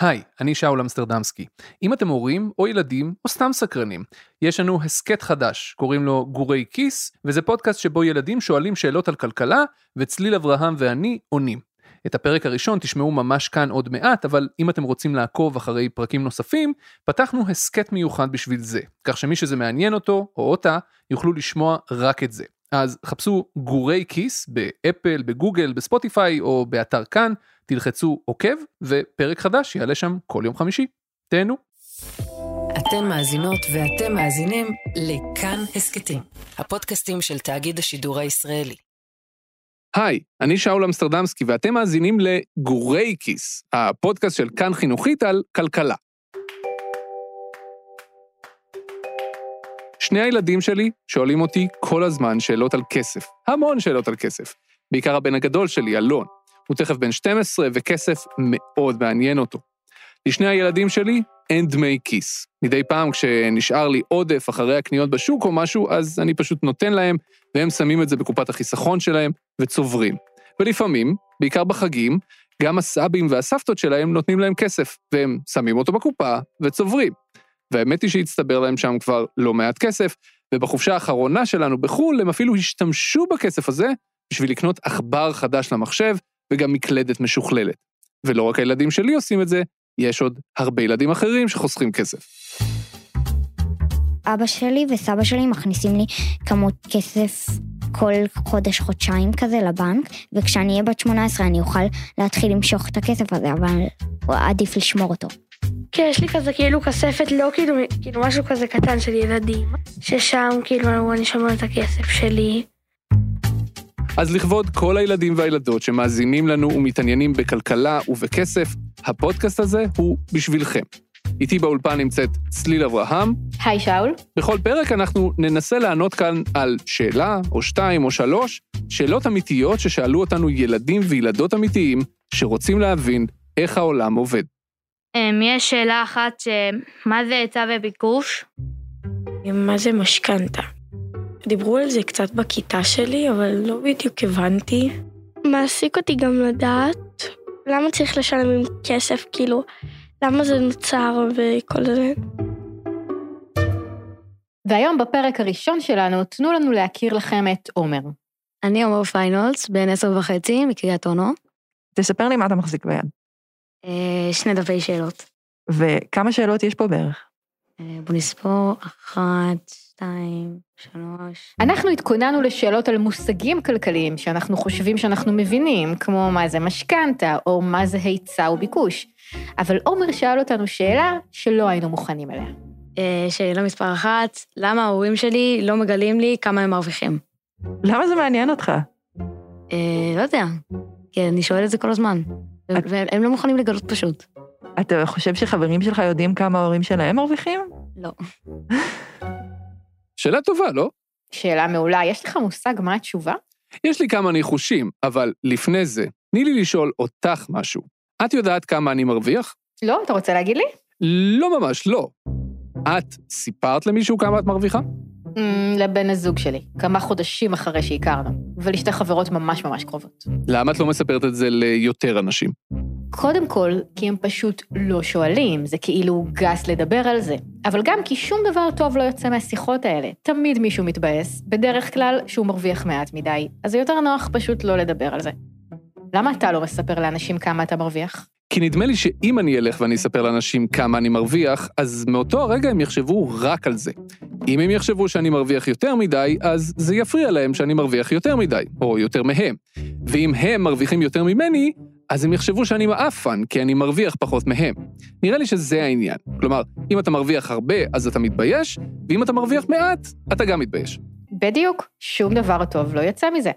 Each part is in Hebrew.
היי, אני שאול אמסטרדמסקי. אם אתם הורים או ילדים או סתם סקרנים, יש לנו הסכת חדש, קוראים לו גורי כיס, וזה פודקאסט שבו ילדים שואלים שאלות על כלכלה, וצליל אברהם ואני עונים. את הפרק הראשון תשמעו ממש כאן עוד מעט, אבל אם אתם רוצים לעקוב אחרי פרקים נוספים, פתחנו הסכת מיוחד בשביל זה, כך שמי שזה מעניין אותו או אותה, יוכלו לשמוע רק את זה. אז חפשו גורי כיס באפל, בגוגל, בספוטיפיי או באתר כאן, תלחצו עוקב ופרק חדש יעלה שם כל יום חמישי. תהנו. אתן מאזינות ואתם מאזינים לכאן הסכתים, הפודקאסטים של תאגיד השידור הישראלי. היי, אני שאול אמסטרדמסקי ואתם מאזינים לגורי כיס, הפודקאסט של כאן חינוכית על כלכלה. שני הילדים שלי שואלים אותי כל הזמן שאלות על כסף, המון שאלות על כסף. בעיקר הבן הגדול שלי, אלון. הוא תכף בן 12 וכסף מאוד מעניין אותו. לשני הילדים שלי אין דמי כיס. מדי פעם כשנשאר לי עודף אחרי הקניות בשוק או משהו, אז אני פשוט נותן להם, והם שמים את זה בקופת החיסכון שלהם וצוברים. ולפעמים, בעיקר בחגים, גם הסבים והסבתות שלהם נותנים להם כסף, והם שמים אותו בקופה וצוברים. והאמת היא שהצטבר להם שם כבר לא מעט כסף, ובחופשה האחרונה שלנו בחו"ל הם אפילו השתמשו בכסף הזה בשביל לקנות עכבר חדש למחשב וגם מקלדת משוכללת. ולא רק הילדים שלי עושים את זה, יש עוד הרבה ילדים אחרים שחוסכים כסף. אבא שלי וסבא שלי מכניסים לי כמות כסף כל חודש-חודשיים כזה לבנק, וכשאני אהיה בת 18 אני אוכל להתחיל למשוך את הכסף הזה, אבל עדיף לשמור אותו. כן, יש לי כזה כאילו כספת, לא כאילו, כאילו משהו כזה קטן של ילדים, ששם כאילו אני שומר את הכסף שלי. אז לכבוד כל הילדים והילדות שמאזינים לנו ומתעניינים בכלכלה ובכסף, הפודקאסט הזה הוא בשבילכם. איתי באולפן נמצאת צליל אברהם. היי שאול. בכל פרק אנחנו ננסה לענות כאן על שאלה, או שתיים, או שלוש, שאלות אמיתיות ששאלו אותנו ילדים וילדות אמיתיים שרוצים להבין איך העולם עובד. אמ, יש שאלה אחת, מה זה היצע וביקוש? מה זה משכנתה? דיברו על זה קצת בכיתה שלי, אבל לא בדיוק הבנתי. מעסיק אותי גם לדעת למה צריך לשלם עם כסף, כאילו, למה זה נוצר וכל זה. והיום בפרק הראשון שלנו, תנו לנו להכיר לכם את עומר. אני עומר פיינולס, בן עשר וחצי, מקריית אונו. תספר לי מה אתה מחזיק ביד. אה, שני דפי שאלות. וכמה שאלות יש פה בערך? אה, בוא נספור, אחת, שתיים, שלוש. אנחנו התכוננו לשאלות על מושגים כלכליים שאנחנו חושבים שאנחנו מבינים, כמו מה זה משכנתה, או מה זה היצע וביקוש. אבל עומר שאל אותנו שאלה שלא היינו מוכנים אליה. אה, שאלה מספר אחת, למה ההורים שלי לא מגלים לי כמה הם מרוויחים? למה זה מעניין אותך? אה, לא יודע, כי אני שואלת את זה כל הזמן. והם לא מוכנים לגלות פשוט. אתה חושב שחברים שלך יודעים כמה ההורים שלהם מרוויחים? לא. שאלה טובה, לא? שאלה מעולה. יש לך מושג מה התשובה? יש לי כמה ניחושים, אבל לפני זה, תני לי לשאול אותך משהו. את יודעת כמה אני מרוויח? לא, אתה רוצה להגיד לי? לא ממש, לא. את סיפרת למישהו כמה את מרוויחה? Mm, לבן הזוג שלי, כמה חודשים אחרי שהכרנו, ולשתי חברות ממש ממש קרובות. למה את לא מספרת את זה ליותר אנשים? קודם כל, כי הם פשוט לא שואלים, זה כאילו גס לדבר על זה. אבל גם כי שום דבר טוב לא יוצא מהשיחות האלה. תמיד מישהו מתבאס, בדרך כלל שהוא מרוויח מעט מדי, אז זה יותר נוח פשוט לא לדבר על זה. למה אתה לא מספר לאנשים כמה אתה מרוויח? כי נדמה לי שאם אני אלך ואני אספר לאנשים כמה אני מרוויח, אז מאותו הרגע הם יחשבו רק על זה. אם הם יחשבו שאני מרוויח יותר מדי, אז זה יפריע להם שאני מרוויח יותר מדי, או יותר מהם. ואם הם מרוויחים יותר ממני, אז הם יחשבו שאני מעפן, כי אני מרוויח פחות מהם. נראה לי שזה העניין. כלומר, אם אתה מרוויח הרבה, אז אתה מתבייש, ואם אתה מרוויח מעט, אתה גם מתבייש. בדיוק, שום דבר טוב לא יצא מזה.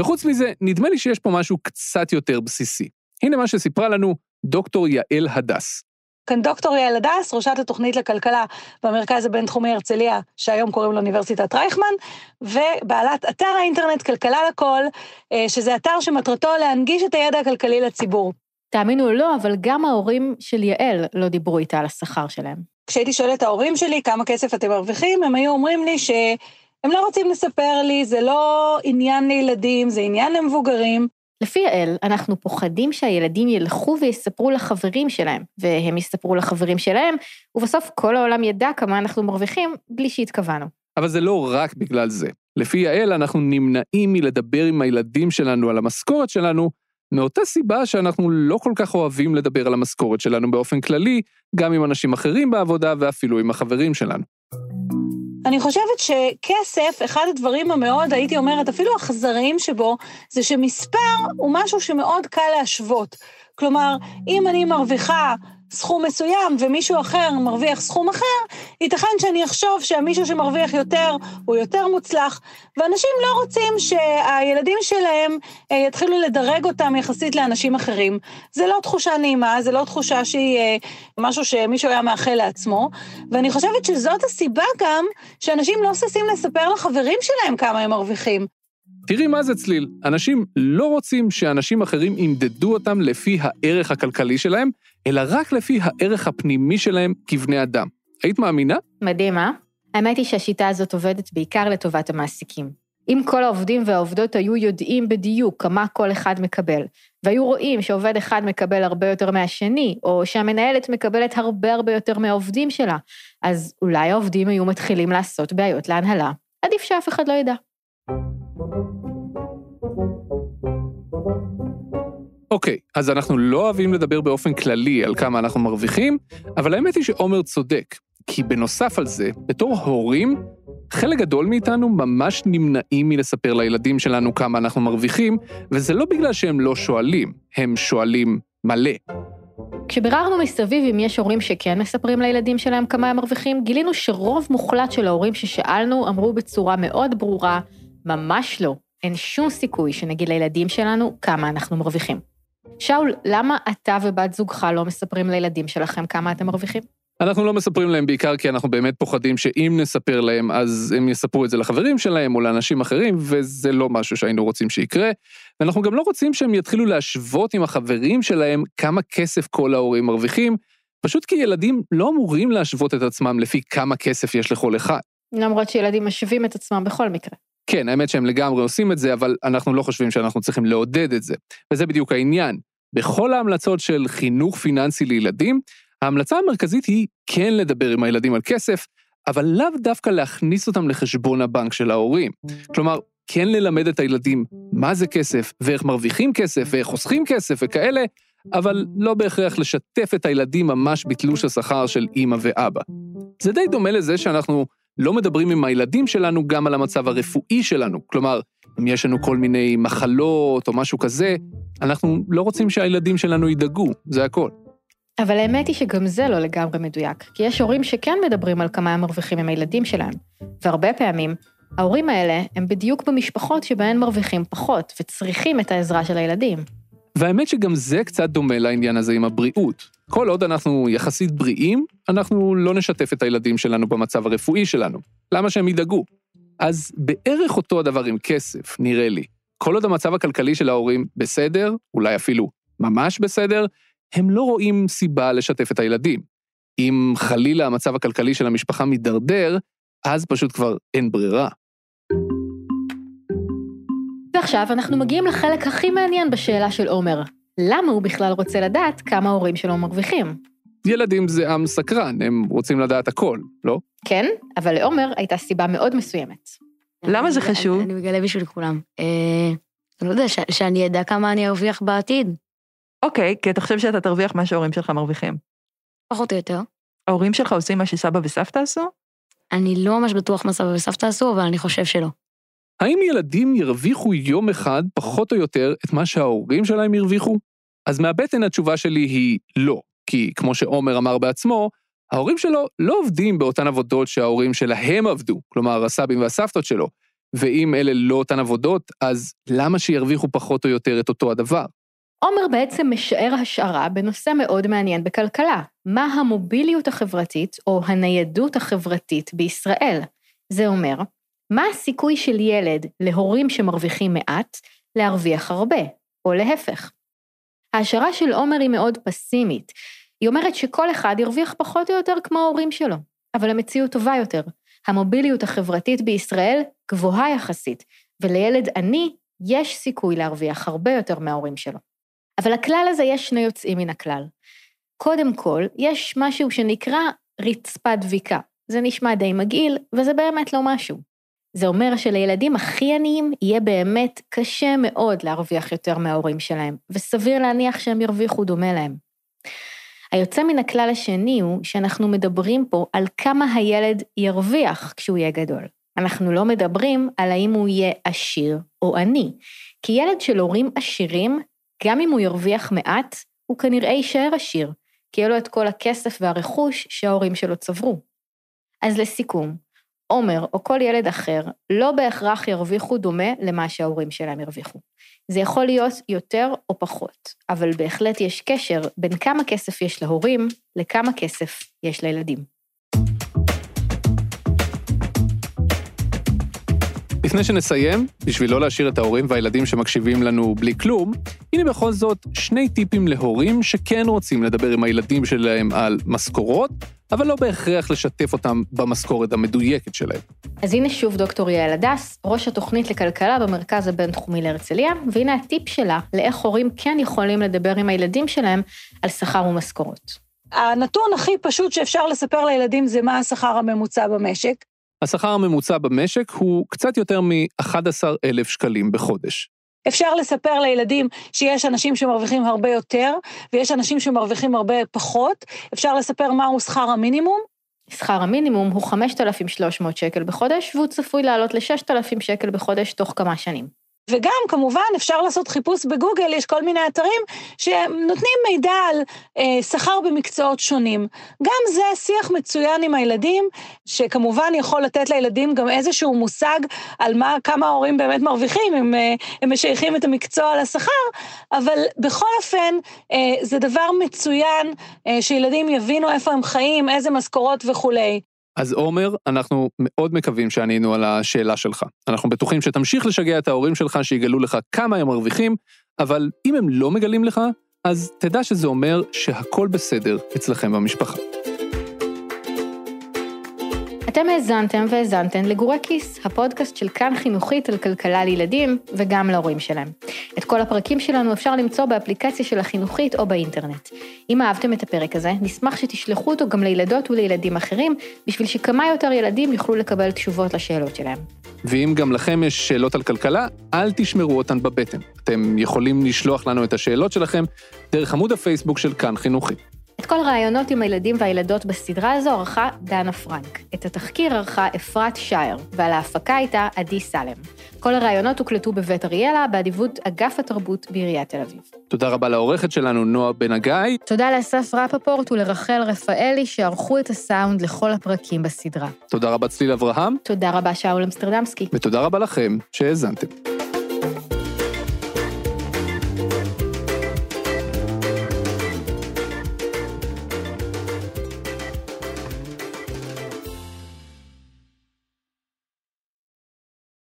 וחוץ מזה, נדמה לי שיש פה משהו קצת יותר בסיסי. הנה מה שסיפרה לנו דוקטור יעל הדס. כאן דוקטור יעל הדס, ראשת התוכנית לכלכלה במרכז הבינתחומי הרצליה, שהיום קוראים לאוניברסיטת רייכמן, ובעלת אתר האינטרנט כלכלה לכל, אה, שזה אתר שמטרתו להנגיש את הידע הכלכלי לציבור. תאמינו או לא, אבל גם ההורים של יעל לא דיברו איתה על השכר שלהם. כשהייתי שואלת את ההורים שלי כמה כסף אתם מרוויחים, הם היו אומרים לי שהם לא רוצים לספר לי, זה לא עניין לילדים, זה עניין למבוגרים. לפי יעל, אנחנו פוחדים שהילדים ילכו ויספרו לחברים שלהם, והם יספרו לחברים שלהם, ובסוף כל העולם ידע כמה אנחנו מרוויחים בלי שהתכוונו. אבל זה לא רק בגלל זה. לפי יעל, אנחנו נמנעים מלדבר עם הילדים שלנו על המשכורת שלנו, מאותה סיבה שאנחנו לא כל כך אוהבים לדבר על המשכורת שלנו באופן כללי, גם עם אנשים אחרים בעבודה ואפילו עם החברים שלנו. אני חושבת שכסף, אחד הדברים המאוד, הייתי אומרת, אפילו אכזריים שבו, זה שמספר הוא משהו שמאוד קל להשוות. כלומר, אם אני מרוויחה סכום מסוים ומישהו אחר מרוויח סכום אחר, ייתכן שאני אחשוב שהמישהו שמרוויח יותר הוא יותר מוצלח, ואנשים לא רוצים שהילדים שלהם אה, יתחילו לדרג אותם יחסית לאנשים אחרים. זה לא תחושה נעימה, זה לא תחושה שהיא אה, משהו שמישהו היה מאחל לעצמו, ואני חושבת שזאת הסיבה גם שאנשים לא ששים לספר לחברים שלהם כמה הם מרוויחים. תראי מה זה צליל, אנשים לא רוצים שאנשים אחרים ימדדו אותם לפי הערך הכלכלי שלהם, אלא רק לפי הערך הפנימי שלהם כבני אדם. היית מאמינה? מדהים, אה? האמת היא שהשיטה הזאת עובדת בעיקר לטובת המעסיקים. אם כל העובדים והעובדות היו יודעים בדיוק כמה כל אחד מקבל, והיו רואים שעובד אחד מקבל הרבה יותר מהשני, או שהמנהלת מקבלת הרבה הרבה יותר מהעובדים שלה, אז אולי העובדים היו מתחילים לעשות בעיות להנהלה. עדיף שאף אחד לא ידע. אוקיי, אז אנחנו לא אוהבים לדבר באופן כללי על כמה אנחנו מרוויחים, אבל האמת היא שעומר צודק, כי בנוסף על זה, בתור הורים, חלק גדול מאיתנו ממש נמנעים מלספר לילדים שלנו כמה אנחנו מרוויחים, וזה לא בגלל שהם לא שואלים, הם שואלים מלא. כשביררנו מסביב אם יש הורים שכן מספרים לילדים שלהם כמה הם מרוויחים, גילינו שרוב מוחלט של ההורים ששאלנו אמרו בצורה מאוד ברורה, ממש לא, אין שום סיכוי שנגיד לילדים שלנו כמה אנחנו מרוויחים. שאול, למה אתה ובת זוגך לא מספרים לילדים שלכם כמה אתם מרוויחים? אנחנו לא מספרים להם בעיקר כי אנחנו באמת פוחדים שאם נספר להם, אז הם יספרו את זה לחברים שלהם או לאנשים אחרים, וזה לא משהו שהיינו רוצים שיקרה. ואנחנו גם לא רוצים שהם יתחילו להשוות עם החברים שלהם כמה כסף כל ההורים מרוויחים, פשוט כי ילדים לא אמורים להשוות את עצמם לפי כמה כסף יש לכל אחד. למרות שילדים משווים את עצמם בכל מקרה. כן, האמת שהם לגמרי עושים את זה, אבל אנחנו לא חושבים שאנחנו צריכים לעודד את זה. וזה בדיוק העניין. בכל ההמלצות של חינוך פיננסי לילדים, ההמלצה המרכזית היא כן לדבר עם הילדים על כסף, אבל לאו דווקא להכניס אותם לחשבון הבנק של ההורים. כלומר, כן ללמד את הילדים מה זה כסף, ואיך מרוויחים כסף, ואיך חוסכים כסף וכאלה, אבל לא בהכרח לשתף את הילדים ממש בתלוש השכר של אימא ואבא. זה די דומה לזה שאנחנו לא מדברים עם הילדים שלנו גם על המצב הרפואי שלנו. כלומר, אם יש לנו כל מיני מחלות או משהו כזה, אנחנו לא רוצים שהילדים שלנו ידאגו, זה הכל. אבל האמת היא שגם זה לא לגמרי מדויק, כי יש הורים שכן מדברים על כמה הם מרוויחים עם הילדים שלהם, והרבה פעמים, ההורים האלה הם בדיוק במשפחות שבהן מרוויחים פחות, וצריכים את העזרה של הילדים. והאמת שגם זה קצת דומה לעניין הזה עם הבריאות. כל עוד אנחנו יחסית בריאים, אנחנו לא נשתף את הילדים שלנו במצב הרפואי שלנו. למה שהם ידאגו? אז בערך אותו הדבר עם כסף, נראה לי. כל עוד המצב הכלכלי של ההורים בסדר, אולי אפילו ממש בסדר, הם לא רואים סיבה לשתף את הילדים. אם חלילה המצב הכלכלי של המשפחה מידרדר, אז פשוט כבר אין ברירה. ועכשיו אנחנו מגיעים לחלק הכי מעניין בשאלה של עומר. למה הוא בכלל רוצה לדעת כמה ההורים שלו מרוויחים? ילדים זה עם סקרן, הם רוצים לדעת הכל, לא? כן, אבל לעומר הייתה סיבה מאוד מסוימת. למה זה חשוב? אני מגלה בשביל כולם. אה, אני לא יודע, ש- שאני אדע כמה אני ארוויח בעתיד, אוקיי, כי אתה חושב שאתה תרוויח מה שההורים שלך מרוויחים. פחות או יותר. ההורים שלך עושים מה שסבא וסבתא עשו? אני לא ממש בטוח מה סבא וסבתא עשו, אבל אני חושב שלא. האם ילדים ירוויחו יום אחד, פחות או יותר, את מה שההורים שלהם הרוויחו? אז מהבטן התשובה שלי היא לא, כי כמו שעומר אמר בעצמו, ההורים שלו לא עובדים באותן עבודות שההורים שלהם עבדו, כלומר הסבים והסבתות שלו, ואם אלה לא אותן עבודות, אז למה שירוויחו פחות או יותר את אותו הדבר? עומר בעצם משער השערה בנושא מאוד מעניין בכלכלה, מה המוביליות החברתית או הניידות החברתית בישראל. זה אומר, מה הסיכוי של ילד להורים שמרוויחים מעט להרוויח הרבה, או להפך. ההשערה של עומר היא מאוד פסימית. היא אומרת שכל אחד ירוויח פחות או יותר כמו ההורים שלו, אבל המציאות טובה יותר. המוביליות החברתית בישראל גבוהה יחסית, ולילד עני יש סיכוי להרוויח הרבה יותר מההורים שלו. אבל לכלל הזה יש שני יוצאים מן הכלל. קודם כל, יש משהו שנקרא רצפת דביקה. זה נשמע די מגעיל, וזה באמת לא משהו. זה אומר שלילדים הכי עניים יהיה באמת קשה מאוד להרוויח יותר מההורים שלהם, וסביר להניח שהם ירוויחו דומה להם. היוצא מן הכלל השני הוא שאנחנו מדברים פה על כמה הילד ירוויח כשהוא יהיה גדול. אנחנו לא מדברים על האם הוא יהיה עשיר או עני, כי ילד של הורים עשירים, גם אם הוא ירוויח מעט, הוא כנראה יישאר עשיר, כי יהיה לו את כל הכסף והרכוש שההורים שלו צברו. אז לסיכום, עומר או כל ילד אחר לא בהכרח ירוויחו דומה למה שההורים שלהם ירוויחו. זה יכול להיות יותר או פחות, אבל בהחלט יש קשר בין כמה כסף יש להורים לכמה כסף יש לילדים. לפני שנסיים, בשביל לא להשאיר את ההורים והילדים שמקשיבים לנו בלי כלום, הנה בכל זאת שני טיפים להורים שכן רוצים לדבר עם הילדים שלהם על משכורות, אבל לא בהכרח לשתף אותם במשכורת המדויקת שלהם. אז הנה שוב דוקטור יעל הדס, ראש התוכנית לכלכלה במרכז הבינתחומי להרצליה, והנה הטיפ שלה לאיך הורים כן יכולים לדבר עם הילדים שלהם על שכר ומשכורות. הנתון הכי פשוט שאפשר לספר לילדים זה מה השכר הממוצע במשק. השכר הממוצע במשק הוא קצת יותר מ-11,000 שקלים בחודש. אפשר לספר לילדים שיש אנשים שמרוויחים הרבה יותר, ויש אנשים שמרוויחים הרבה פחות. אפשר לספר מהו שכר המינימום. שכר המינימום הוא 5,300 שקל בחודש, והוא צפוי לעלות ל-6,000 שקל בחודש תוך כמה שנים. וגם, כמובן, אפשר לעשות חיפוש בגוגל, יש כל מיני אתרים שנותנים מידע על אה, שכר במקצועות שונים. גם זה שיח מצוין עם הילדים, שכמובן יכול לתת לילדים גם איזשהו מושג על מה, כמה ההורים באמת מרוויחים, אם אה, הם משייכים את המקצוע לשכר, אבל בכל אופן, אה, זה דבר מצוין אה, שילדים יבינו איפה הם חיים, איזה משכורות וכולי. אז עומר, אנחנו מאוד מקווים שענינו על השאלה שלך. אנחנו בטוחים שתמשיך לשגע את ההורים שלך שיגלו לך כמה הם מרוויחים, אבל אם הם לא מגלים לך, אז תדע שזה אומר שהכל בסדר אצלכם במשפחה. אתם האזנתם והאזנתן לגורי כיס, הפודקאסט של כאן חינוכית על כלכלה לילדים וגם להורים שלהם. את כל הפרקים שלנו אפשר למצוא באפליקציה של החינוכית או באינטרנט. אם אהבתם את הפרק הזה, נשמח שתשלחו אותו גם לילדות ולילדים אחרים, בשביל שכמה יותר ילדים יוכלו לקבל תשובות לשאלות שלהם. ואם גם לכם יש שאלות על כלכלה, אל תשמרו אותן בבטן. אתם יכולים לשלוח לנו את השאלות שלכם דרך עמוד הפייסבוק של כאן חינוכית. את כל הרעיונות עם הילדים והילדות בסדרה הזו ערכה דנה פרנק. את התחקיר ערכה אפרת שייר, ועל ההפקה הייתה עדי סלם. כל הרעיונות הוקלטו בבית אריאלה, באדיבות אגף התרבות בעיריית תל אביב. תודה רבה לעורכת שלנו, נועה בן הגיא. תודה לאסף רפפורט ולרחל רפאלי, שערכו את הסאונד לכל הפרקים בסדרה. תודה רבה צליל אברהם. תודה רבה שאול אמסטרדמסקי. ותודה רבה לכם שהאזנתם.